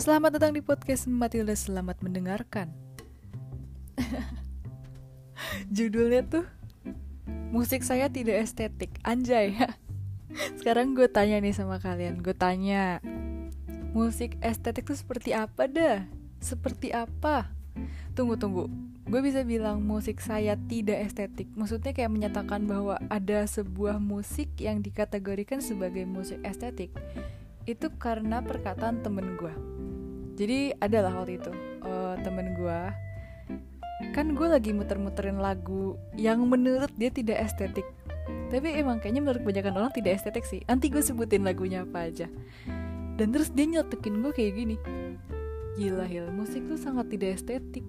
Selamat datang di podcast Matilda Selamat mendengarkan. Judulnya tuh Musik saya tidak estetik. Anjay. Sekarang gue tanya nih sama kalian Gue tanya Musik estetik tuh seperti apa dah? Seperti apa? Tunggu, tunggu. Gue bisa bilang musik saya tidak estetik. Maksudnya kayak menyatakan bahwa ada sebuah musik yang dikategorikan sebagai musik estetik Itu karena perkataan temen gue jadi adalah waktu itu uh, temen gue kan gue lagi muter-muterin lagu yang menurut dia tidak estetik. Tapi emang kayaknya menurut kebanyakan orang tidak estetik sih. Nanti gue sebutin lagunya apa aja. Dan terus dia nyotekin gue kayak gini. Gila hil musik tuh sangat tidak estetik.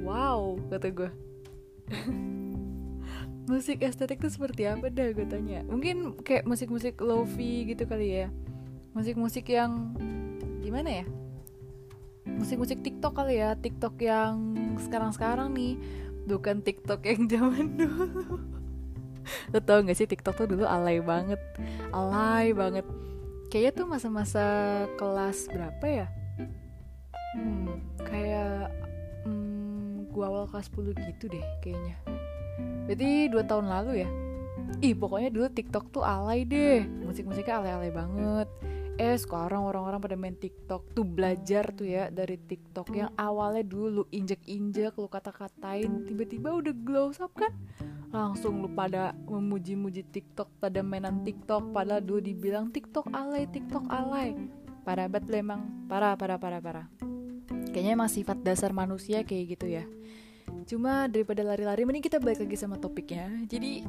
Wow kata gue musik estetik tuh seperti apa dah gue tanya. Mungkin kayak musik-musik lofi gitu kali ya musik-musik yang gimana ya? Musik-musik TikTok kali ya TikTok yang sekarang-sekarang nih bukan TikTok yang zaman dulu. Lo tau gak sih TikTok tuh dulu alay banget alay banget. Kayaknya tuh masa-masa kelas berapa ya? Hmm, kayak hmm, gua awal kelas 10 gitu deh kayaknya. Berarti dua tahun lalu ya? Ih pokoknya dulu TikTok tuh alay deh. Musik-musiknya alay-alay banget eh sekarang orang-orang pada main TikTok. Tuh belajar tuh ya dari TikTok yang awalnya dulu injek-injek lu kata-katain tiba-tiba udah glow up kan? Langsung lu pada memuji-muji TikTok pada mainan TikTok padahal dulu dibilang TikTok alay TikTok alay. Parah banget lu emang. Parah parah parah parah. Kayaknya emang sifat dasar manusia kayak gitu ya. Cuma daripada lari-lari mending kita balik lagi sama topiknya. Jadi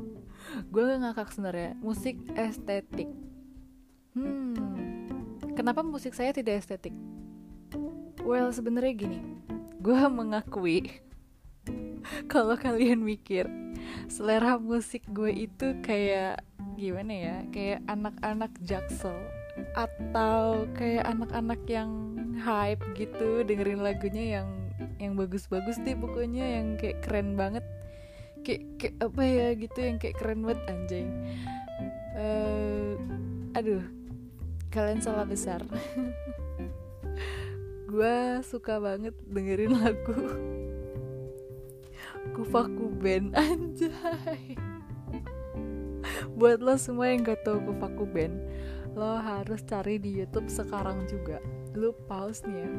gue ngakak sebenarnya musik estetik Hmm, kenapa musik saya tidak estetik? Well, sebenarnya gini, gue mengakui kalau kalian mikir selera musik gue itu kayak gimana ya, kayak anak-anak jaksel atau kayak anak-anak yang hype gitu dengerin lagunya yang yang bagus-bagus deh pokoknya yang kayak keren banget. Kayak, kayak apa ya gitu yang kayak keren banget anjing. Uh, aduh kalian salah besar. Gue suka banget dengerin lagu Kufaku Band. Anjay. Buat lo semua yang gak tau Kufaku Band lo harus cari di YouTube sekarang juga. Lo pause nih ya.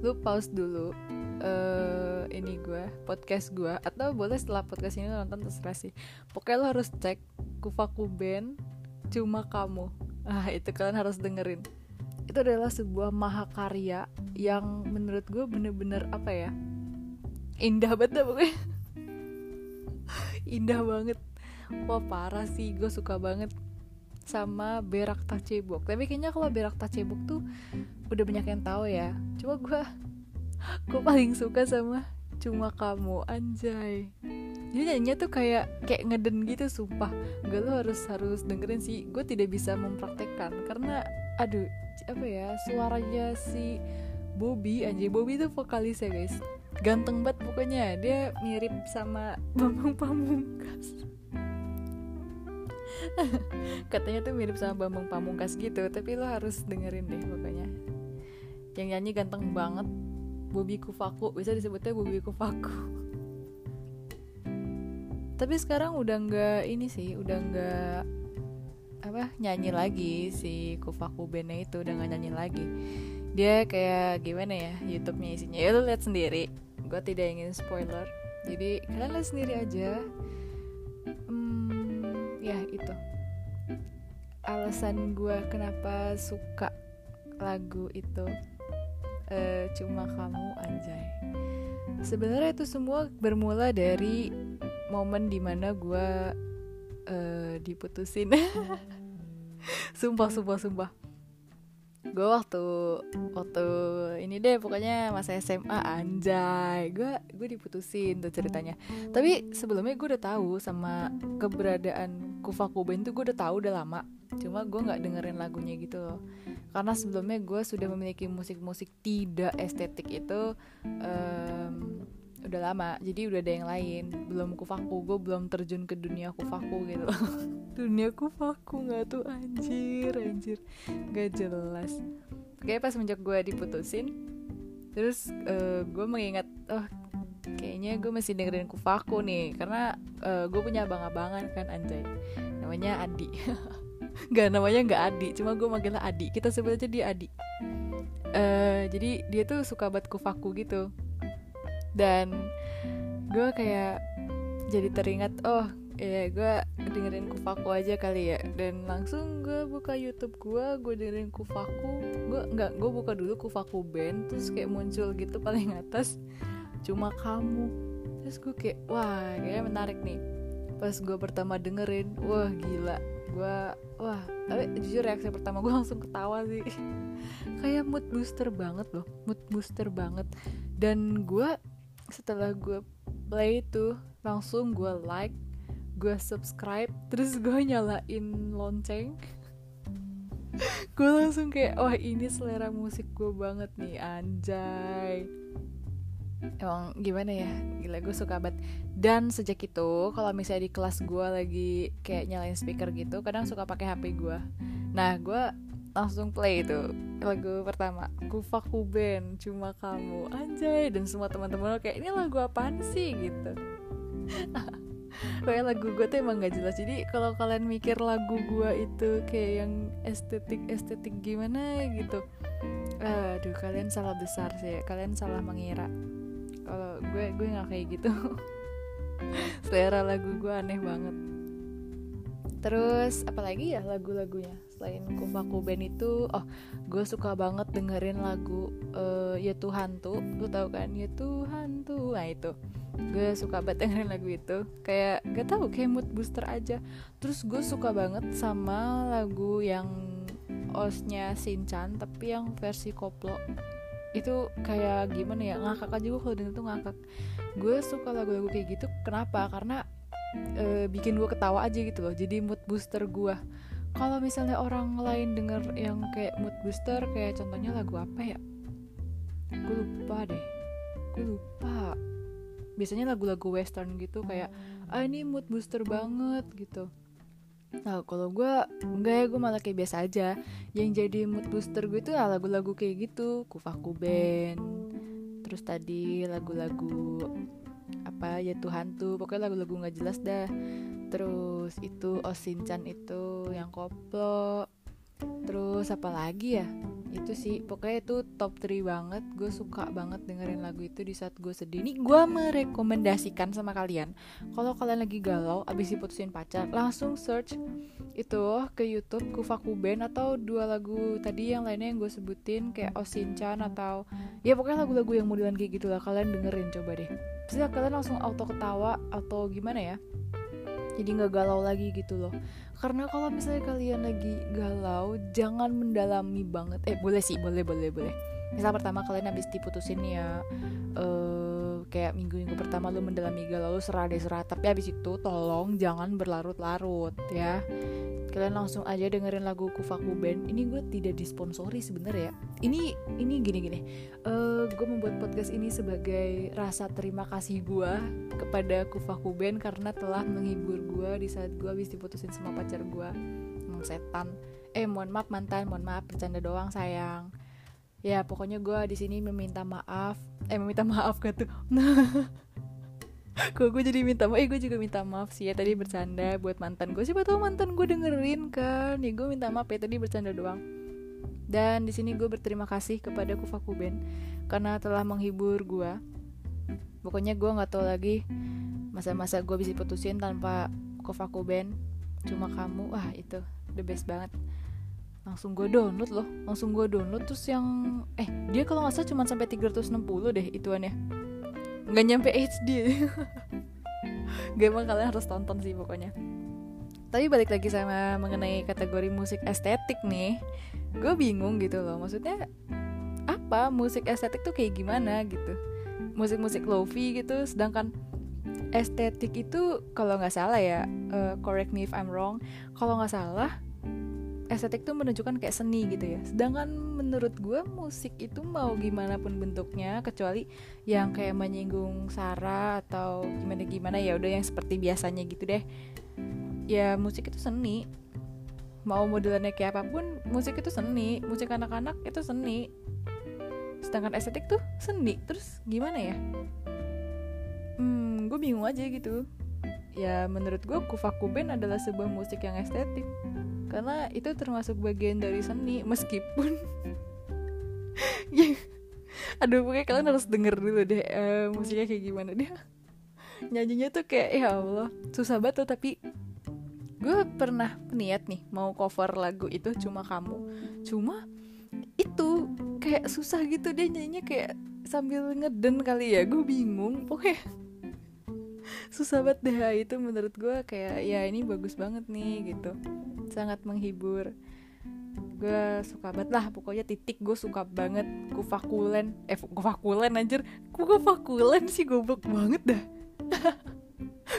Lo pause dulu uh, ini gue podcast gue atau boleh setelah podcast ini nonton terserah sih. Pokoknya lo harus cek Kufaku Band cuma kamu ah itu kalian harus dengerin. Itu adalah sebuah mahakarya yang menurut gue bener-bener apa ya? Indah banget pokoknya. Indah banget. Wah parah sih. Gue suka banget sama berak tacebok tapi kayaknya kalau berak tacebok tuh udah banyak yang tahu ya. Cuma gue gue paling suka sama cuma kamu anjay. Jadi nyanyinya tuh kayak kayak ngeden gitu sumpah. Gak lo harus harus dengerin sih. Gue tidak bisa mempraktekkan. Karena aduh apa ya suaranya si Bobby anjay. Bobby tuh vokalis ya guys. Ganteng banget pokoknya. Dia mirip sama Bambang Pamungkas. Katanya tuh mirip sama Bambang Pamungkas gitu. Tapi lo harus dengerin deh pokoknya. Yang nyanyi ganteng banget Bobby Kufaku bisa disebutnya Bobby Kufaku tapi sekarang udah nggak ini sih udah nggak apa nyanyi lagi si Kufaku Bene itu udah nggak nyanyi lagi. Dia kayak gimana ya YouTube-nya isinya. Ya lu lihat sendiri. Gue tidak ingin spoiler. Jadi kalian lihat sendiri aja. Hmm, ya itu. Alasan gue kenapa suka lagu itu uh, cuma kamu anjay. Sebenarnya itu semua bermula dari momen di mana gue uh, diputusin. Sumpah sumpah sumpah. Gue waktu waktu ini deh pokoknya masa SMA anjay. Gue gue diputusin tuh ceritanya. Tapi sebelumnya gue udah tahu sama keberadaan Kufakuben tuh gue udah tahu udah lama. Cuma gue nggak dengerin lagunya gitu loh karena sebelumnya gue sudah memiliki musik-musik tidak estetik itu um, udah lama. Jadi udah ada yang lain. Belum kufaku. Gue belum terjun ke dunia kufaku gitu. Dunia kufaku nggak tuh anjir anjir. Nggak jelas. Kayak pas semenjak gue diputusin terus uh, gue mengingat oh kayaknya gue masih dengerin kufaku nih. Karena uh, gue punya abang-abangan kan anjay. Namanya Adi nggak namanya nggak Adi cuma gue manggilnya Adi. Kita sebut aja dia Adi. Uh, jadi dia tuh suka banget kufaku gitu. Dan gue kayak jadi teringat oh ya gue dengerin kufaku aja kali ya. Dan langsung gue buka YouTube gue gue dengerin kufaku. Gue nggak gue buka dulu kufaku band terus kayak muncul gitu paling atas. Cuma kamu. Terus gue kayak wah kayaknya menarik nih. Pas gue pertama dengerin wah gila gue wah tapi jujur reaksi pertama gue langsung ketawa sih. Kayak mood booster banget loh mood booster banget. Dan gue setelah gue play itu langsung gue like gue subscribe terus gue nyalain lonceng. Gue langsung kayak wah ini selera musik gue banget nih anjay emang gimana ya? Gila gue suka banget. Dan sejak itu kalau misalnya di kelas gue lagi kayak nyalain speaker gitu kadang suka pakai hp gue nah gue langsung play itu lagu pertama Kufa Kuben cuma kamu. Anjay dan semua teman-teman kayak ini lagu apaan sih? gitu. Kayak lagu gue tuh emang gak jelas. Jadi kalau kalian mikir lagu gue itu kayak yang estetik estetik gimana gitu aduh kalian salah besar sih. Kalian salah mengira kalau gue gue nggak kayak gitu. Selera lagu gue aneh banget. Terus apalagi ya lagu-lagunya? Selain Kufaku Band itu oh gue suka banget dengerin lagu uh, ya Tuhan tuh lu tau kan? Ya Tuhan tuh nah itu. Gue suka banget dengerin lagu itu. Kayak gak tau kayak mood booster aja. Terus gue suka banget sama lagu yang osnya Sinchan tapi yang versi koplo itu kayak gimana ya ngakak aja gue kalau denger tuh ngakak. Gue suka lagu-lagu kayak gitu kenapa? Karena e, bikin gue ketawa aja gitu loh jadi mood booster gue kalau misalnya orang lain denger yang kayak mood booster kayak contohnya lagu apa ya? Gue lupa deh. Gue lupa. Biasanya lagu-lagu western gitu kayak ah ini mood booster banget gitu Nah kalau gue enggak ya gue malah kayak biasa aja. Yang jadi mood booster gue itu lagu-lagu kayak gitu Kufaku Band Terus tadi lagu-lagu Apa ya Tuhan tuh Pokoknya lagu-lagu gak jelas dah. Terus itu Osinchan itu Yang koplo. Terus apa lagi ya itu sih pokoknya itu top 3 banget. Gue suka banget dengerin lagu itu di saat gue sedih. Ini gue merekomendasikan sama kalian. Kalau kalian lagi galau abis diputusin pacar langsung search itu ke YouTube Kufaku Band atau dua lagu tadi yang lainnya yang gue sebutin kayak Osinchan atau ya pokoknya lagu-lagu yang modelan kayak gitu lah kalian dengerin coba deh. Terus kalian langsung auto ketawa atau gimana ya jadi nggak galau lagi gitu loh. Karena kalau misalnya kalian lagi galau jangan mendalami banget. Eh boleh sih boleh boleh boleh. Misal pertama kalian habis diputusin ya uh, kayak minggu-minggu pertama lu mendalami galau lu serah deh serah. Tapi habis itu tolong jangan berlarut-larut ya kalian langsung aja dengerin lagu Kufaku Band. Ini gue tidak disponsori sebenarnya ya. Ini ini gini gini. Uh, eh, gue membuat podcast ini sebagai rasa terima kasih gue kepada Kufaku Band karena telah menghibur gue di saat gue habis diputusin sama pacar gue emang setan. Eh mohon maaf mantan. Mohon maaf bercanda doang sayang. Ya pokoknya gue di sini meminta maaf. Eh meminta maaf gitu Kok gue jadi minta maaf, eh gue juga minta maaf sih ya tadi bercanda buat mantan gue Siapa tau mantan gue dengerin kan. Ya gue minta maaf ya tadi bercanda doang. Dan di sini gue berterima kasih kepada Kufaku Band Karena telah menghibur gue Pokoknya gue gak tau lagi Masa-masa gue bisa putusin tanpa Kufaku Band Cuma kamu, wah itu the best banget. Langsung gue download loh langsung gue download. Terus yang eh dia kalau nggak salah cuma sampai 360 deh ituannya nggak nyampe HD gak emang kalian harus tonton sih pokoknya. Tapi balik lagi sama mengenai kategori musik estetik nih gue bingung gitu loh. Maksudnya apa musik estetik tuh kayak gimana gitu? Musik-musik lofi gitu sedangkan estetik itu kalau nggak salah ya uh, correct me if I'm wrong kalau nggak salah estetik tuh menunjukkan kayak seni gitu ya. Sedangkan menurut gue musik itu mau gimana pun bentuknya kecuali yang kayak menyinggung sara atau gimana gimana ya udah yang seperti biasanya gitu deh. Ya musik itu seni. Mau modelannya kayak apa pun musik itu seni. Musik anak-anak itu seni. Sedangkan estetik tuh seni. Terus gimana ya? Hmm gue bingung aja gitu. Ya menurut gue kufaku band adalah sebuah musik yang estetik karena itu termasuk bagian dari seni meskipun ya aduh pokoknya kalian harus denger dulu deh uh, musiknya kayak gimana. Dia nyanyinya tuh kayak ya Allah susah banget tuh tapi gue pernah niat nih mau cover lagu itu cuma kamu. Cuma itu kayak susah gitu dia nyanyinya kayak sambil ngeden kali ya gue bingung pokoknya susah banget deh itu menurut gue kayak ya ini bagus banget nih gitu. Sangat menghibur. Gue suka banget lah pokoknya titik gue suka banget. Kufakulen eh kufakulen anjir. Kufakulen sih goblok banget dah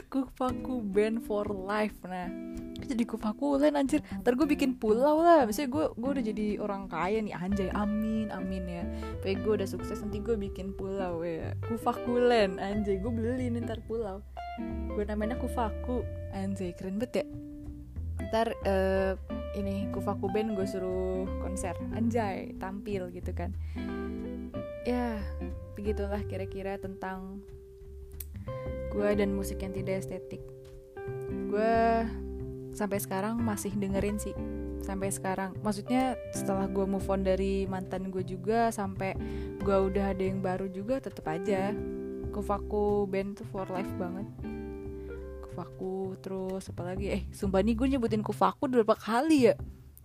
kufaku band for life. Nah jadi kufakulen anjir. Ntar gue bikin pulau lah. Misalnya gue gue udah jadi orang kaya nih anjay. Amin amin ya. Tapi gue udah sukses nanti gue bikin pulau ya. Kufakulen anjay. Gue beli nih ntar pulau. Gue namanya kufaku anjay keren banget ya. Ntar uh, ini kufaku band gue suruh konser. Anjay tampil gitu kan. Ya begitulah kira-kira tentang gue dan musik yang tidak estetik. Gue sampai sekarang masih dengerin sih. Sampai sekarang. Maksudnya setelah gue move on dari mantan gue juga sampai gue udah ada yang baru juga tetep aja. Kufaku band tuh for life banget. Kufaku terus apa lagi? Eh sumpah nih gue nyebutin kufaku berapa kali ya.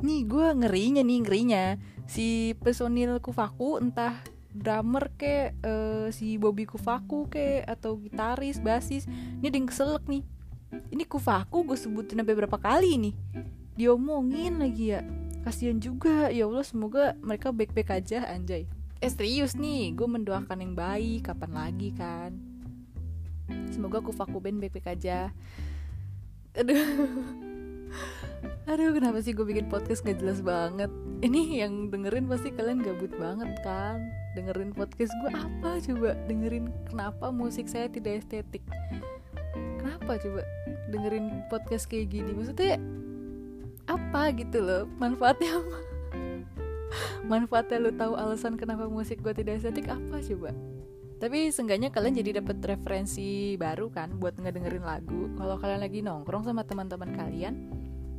Nih gue ngerinya nih ngerinya. Si personil kufaku entah drummer ke uh, si Bobby Kufaku ke atau gitaris, basis. Ini ada yang keselak nih. Ini Kufaku gue sebutin sampai berapa kali nih. Diomongin lagi ya. Kasian juga. Ya Allah semoga mereka baik-baik aja anjay. Eh serius nih, gue mendoakan yang baik kapan lagi kan. Semoga Kufaku band baik-baik aja. Aduh. Aduh kenapa sih gue bikin podcast gak jelas banget Ini yang dengerin pasti kalian gabut banget kan dengerin podcast gue apa coba? Dengerin kenapa musik saya tidak estetik? Kenapa coba dengerin podcast kayak gini? Maksudnya apa gitu loh? Manfaatnya apa? Manfaatnya lo tahu alasan kenapa musik gue tidak estetik apa coba? Tapi seenggaknya kalian jadi dapat referensi baru kan buat ngedengerin lagu. Kalau kalian lagi nongkrong sama teman-teman kalian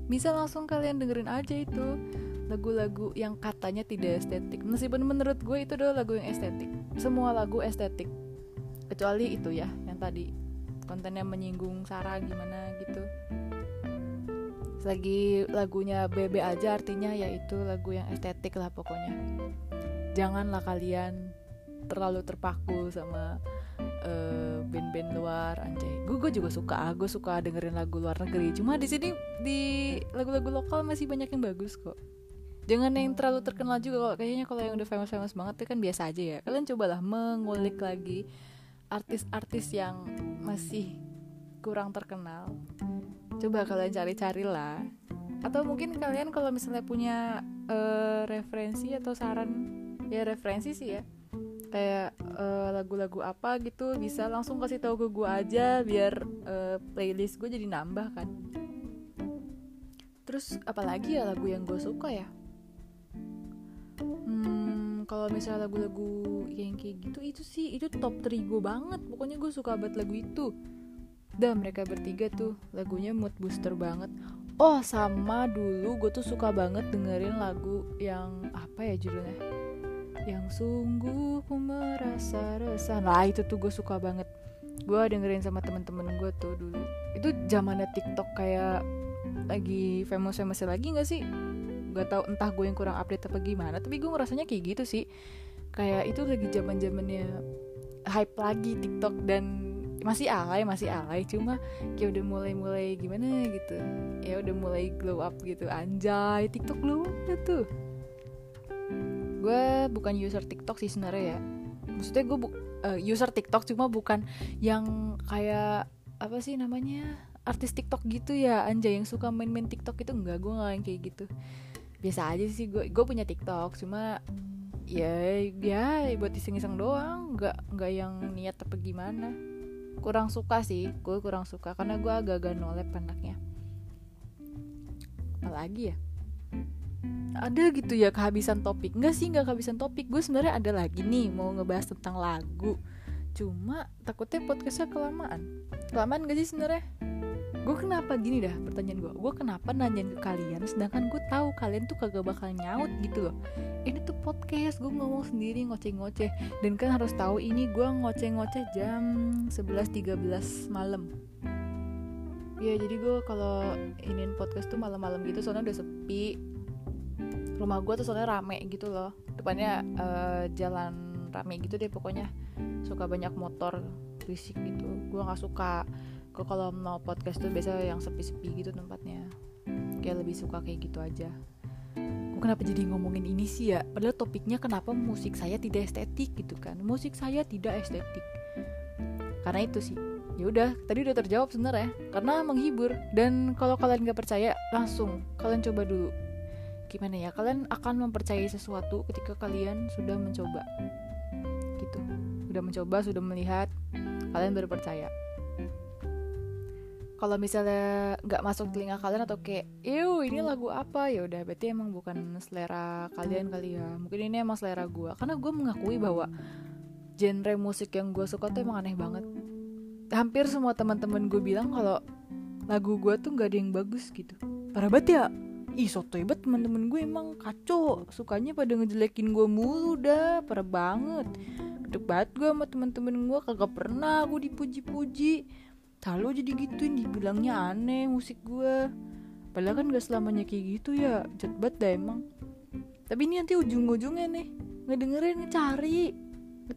bisa langsung kalian dengerin aja itu lagu-lagu yang katanya tidak estetik. Meskipun menurut gue itu adalah lagu yang estetik. Semua lagu estetik. Kecuali itu ya yang tadi. Kontennya menyinggung Sarah gimana gitu. Lagi lagunya Bebe aja artinya yaitu lagu yang estetik lah pokoknya. Janganlah kalian terlalu terpaku sama uh, band-band luar anjay. Gue juga suka gue suka dengerin lagu luar negeri. Cuma di sini di lagu-lagu lokal masih banyak yang bagus kok jangan yang terlalu terkenal juga kalau kayaknya kalau yang udah famous famous banget itu kan biasa aja ya. Kalian cobalah mengulik lagi artis-artis yang masih kurang terkenal. Coba kalian cari-cari lah atau mungkin kalian kalau misalnya punya uh, referensi atau saran ya referensi sih ya. Kayak uh, lagu-lagu apa gitu bisa langsung kasih tahu ke gue aja biar uh, playlist gue jadi nambah kan. Terus apalagi ya lagu yang gue suka ya hmm, kalau misalnya lagu-lagu yang kayak gitu itu sih itu top 3 gue banget. Pokoknya gue suka banget lagu itu. Dan mereka bertiga tuh lagunya mood booster banget. Oh sama dulu gue tuh suka banget dengerin lagu yang apa ya judulnya? Yang sungguh ku merasa resah. Nah itu tuh gue suka banget. Gue dengerin sama temen-temen gue tuh dulu. Itu zamannya TikTok kayak lagi famous famous lagi nggak sih gak tau entah gue yang kurang update apa gimana tapi gue ngerasanya kayak gitu sih. Kayak itu lagi zaman zamannya hype lagi TikTok dan masih alay masih alay. Cuma kayak udah mulai mulai gimana gitu ya udah mulai glow up gitu. Anjay TikTok glow up tuh. Gue bukan user TikTok sih sebenarnya ya. Maksudnya gue bu uh, user TikTok cuma bukan yang kayak apa sih namanya artis TikTok gitu ya. Anjay yang suka main-main TikTok itu enggak gue nggak yang kayak gitu biasa aja sih gue gue punya TikTok cuma ya ya buat iseng-iseng doang nggak nggak yang niat apa gimana. Kurang suka sih gue kurang suka karena gue agak-agak nolep anaknya. Apalagi ya? Ada gitu ya kehabisan topik. Enggak sih nggak kehabisan topik. Gue sebenarnya ada lagi nih mau ngebahas tentang lagu. Cuma takutnya podcastnya kelamaan. Kelamaan gak sih sebenarnya gue kenapa gini dah pertanyaan gue gue kenapa nanyain ke kalian sedangkan gue tahu kalian tuh kagak bakal nyaut gitu loh. Ini tuh podcast gue ngomong sendiri ngoceh-ngoceh. Dan kan harus tahu ini gue ngoceh-ngoceh jam 11.13 malam. Ya jadi gue kalau iniin podcast tuh malam-malam gitu soalnya udah sepi. Rumah gue tuh soalnya rame gitu loh. Depannya uh, jalan rame gitu deh pokoknya. Suka banyak motor berisik gitu. Gue nggak suka kalau mau podcast tuh biasa yang sepi-sepi gitu tempatnya. Kayak lebih suka kayak gitu aja. Gue kenapa jadi ngomongin ini sih ya? Padahal topiknya kenapa musik saya tidak estetik gitu kan? Musik saya tidak estetik. Karena itu sih. Ya udah tadi udah terjawab sebenarnya. Karena menghibur. Dan kalau kalian nggak percaya langsung. Kalian coba dulu. Gimana ya? Kalian akan mempercayai sesuatu ketika kalian sudah mencoba. Gitu. Sudah mencoba sudah melihat kalian baru percaya kalau misalnya nggak masuk telinga kalian atau kayak ew ini lagu apa? Ya udah berarti emang bukan selera kalian kali ya. Mungkin ini emang selera gue karena gue mengakui bahwa genre musik yang gue suka tuh emang aneh banget. Hampir semua teman-teman gue bilang kalau lagu gue tuh nggak ada yang bagus gitu. Parah banget ya. Ih soto banget teman-teman gue emang kacau. Sukanya pada ngejelekin gue mulu dah. Parah banget. Debat gue sama teman-teman gue kagak pernah aku dipuji-puji selalu jadi gituin dibilangnya aneh musik gue padahal kan gak selamanya kayak gitu ya jet dah emang. Tapi ini nanti ujung-ujungnya nih ngedengerin cari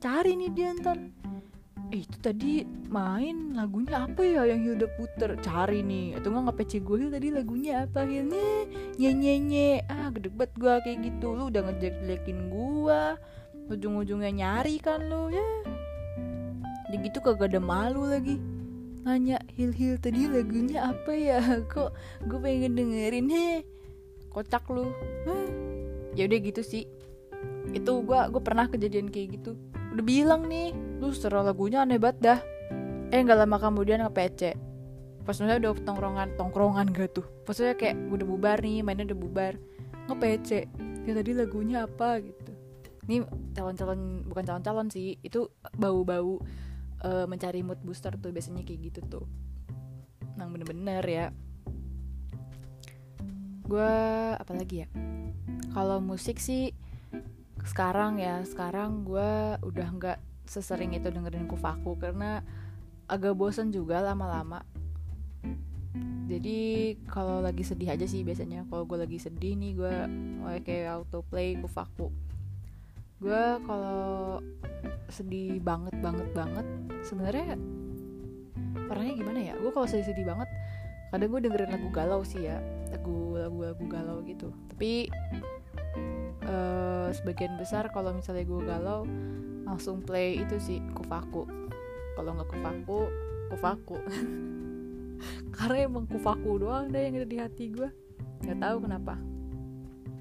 cari nih dia ntar. Eh itu tadi main lagunya apa ya yang Hilda puter? Cari nih atau nggak ngepece gue tadi lagunya apa? Hilda nye nye nye ah gede banget gue kayak gitu. Lu udah ngejek-jekin gue ujung-ujungnya nyari kan lo ya. Jadi gitu kagak ada malu lagi nanya hil hil tadi lagunya apa ya? Kok gue pengen dengerin? He kocak lu. Ya udah gitu sih. Itu gue gue pernah kejadian kayak gitu. Udah bilang nih lu setelah lagunya aneh banget dah. Eh nggak lama kemudian ngepece pas udah tongkrongan tongkrongan gak tuh? Pas kayak udah bubar nih mainnya udah bubar. Ngepece ya tadi lagunya apa? Gitu. Ini calon-calon bukan calon-calon sih. Itu bau-bau uh, mencari mood booster tuh biasanya kayak gitu tuh. Nang bener-bener ya. Gue apalagi ya? Kalau musik sih sekarang ya sekarang gue udah nggak sesering itu dengerin kufaku karena agak bosen juga lama-lama. Jadi kalau lagi sedih aja sih biasanya. Kalau gue lagi sedih nih gue kayak auto play kufaku gue kalau sedih banget banget banget sebenarnya orangnya gimana ya? Gue kalau sedih sedih banget kadang gue dengerin lagu galau sih ya lagu lagu lagu galau gitu. Tapi uh, sebagian besar kalau misalnya gue galau langsung play itu sih kufaku. Kalau nggak kufaku kufaku. Karena emang kufaku doang deh yang ada di hati gue nggak tahu kenapa.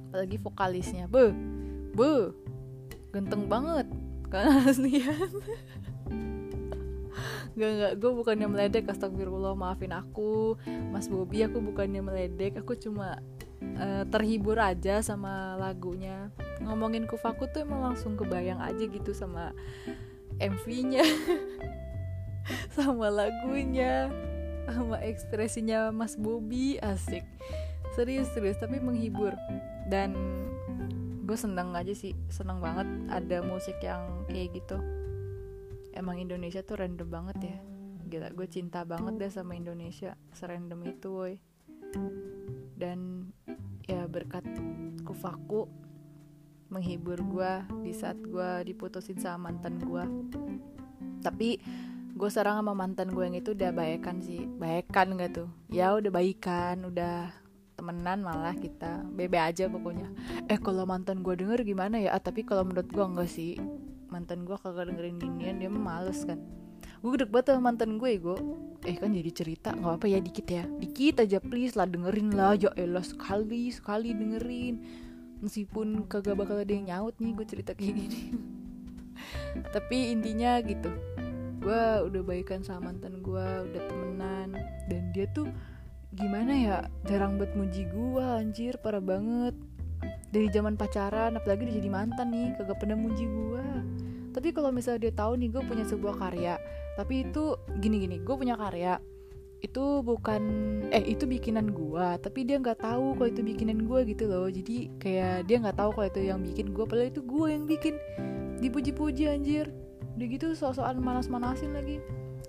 Apalagi vokalisnya. Be be ganteng banget kan aslian Gak, gak, gue bukannya meledek Astagfirullah maafin aku. Mas Bobi aku bukannya meledek Aku cuma uh, terhibur aja sama lagunya. Ngomongin kufaku tuh emang langsung kebayang aja gitu sama MV-nya Sama lagunya Sama ekspresinya Mas Bobi Asik. Serius-serius tapi menghibur. Dan gue seneng aja sih seneng banget ada musik yang kayak gitu. Emang Indonesia tuh random banget ya. Gila gue cinta banget deh sama Indonesia serandom itu woi. Dan ya berkat kufaku menghibur gue di saat gue diputusin sama mantan gue tapi gue sekarang sama mantan gue yang itu udah baikan sih. Baikan gak tuh? Ya udah baikan udah temenan malah kita. Bebe aja pokoknya. Eh kalau mantan gue denger gimana ya? Ah, tapi kalau menurut gue enggak sih. Mantan gue kagak dengerin ginian dia males kan. Gue gede banget sama mantan gue gue eh kan jadi cerita. Nggak apa ya dikit ya. Dikit aja please lah dengerin lah. Ya elah sekali sekali dengerin. Meskipun kagak bakal ada yang nyaut nih gue cerita kayak gini. Tapi intinya gitu. Gue udah baikan sama mantan gue udah temenan. Dan dia tuh gimana ya jarang buat muji gue anjir parah banget. Dari zaman pacaran apalagi dia jadi mantan nih kagak pernah muji gue tapi kalau misalnya dia tahu nih gue punya sebuah karya tapi itu gini gini gue punya karya itu bukan eh itu bikinan gue tapi dia nggak tahu kalau itu bikinan gue gitu loh. Jadi kayak dia nggak tahu kalau itu yang bikin gue padahal itu gue yang bikin. Dipuji-puji anjir. Udah gitu soal-soal manas-manasin lagi.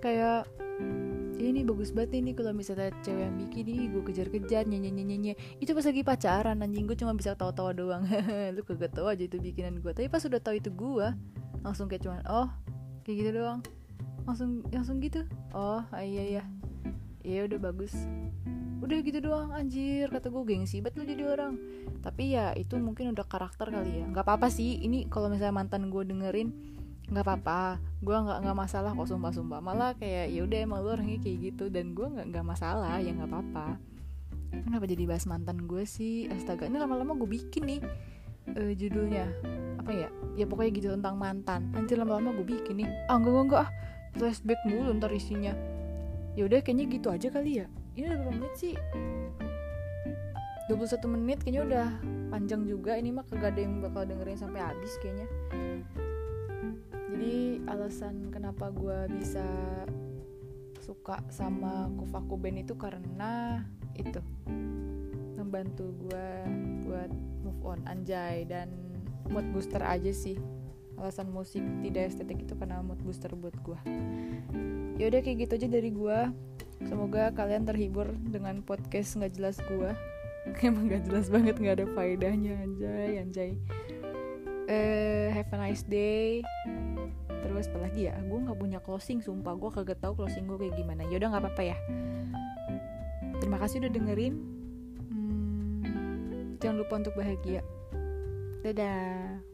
Kayak ya ini bagus banget ini kalau misalnya cewek yang bikin nih gue kejar-kejar nyanyi nyanyi nyanyi itu pas lagi pacaran anjing gue cuma bisa tawa-tawa doang. Lu kagak tahu aja itu bikinan gue tapi pas udah tahu itu gue langsung kayak cuman oh kayak gitu doang. Langsung langsung gitu. Oh iya iya. Ya udah bagus. Udah gitu doang anjir kata gue gengsi banget lu jadi orang. Tapi ya itu mungkin udah karakter kali ya. Nggak apa-apa sih ini kalau misalnya mantan gue dengerin nggak apa-apa. Gue nggak nggak masalah kok sumpah sumpah malah kayak ya udah emang lu orangnya kayak gitu. Dan gue nggak nggak masalah ya nggak apa-apa. Kenapa jadi bahas mantan gue sih? Astaga ini lama-lama gue bikin nih uh, judulnya. Apa ya? Ya pokoknya gitu tentang mantan. Anjir lama-lama gue bikin nih. Ah enggak enggak, enggak ah flashback mulu ntar isinya. Ya udah kayaknya gitu aja kali ya. Ini udah berapa menit sih? 21 menit kayaknya udah panjang juga. Ini mah kagak ada yang bakal dengerin sampai habis kayaknya jadi alasan kenapa gue bisa suka sama Kufaku Band itu karena itu. Membantu gue buat move on anjay dan mood booster aja sih. Alasan musik tidak estetik itu karena mood booster buat gue yaudah kayak gitu aja dari gue semoga kalian terhibur dengan podcast nggak jelas gue emang nggak jelas banget nggak ada faedahnya anjay anjay. Uh, have a nice day terus apa lagi ya gue nggak punya closing sumpah. Gue kagak tahu closing gue kayak gimana. Yaudah nggak apa-apa ya. Terima kasih udah dengerin. Hmm, jangan lupa untuk bahagia. Dadah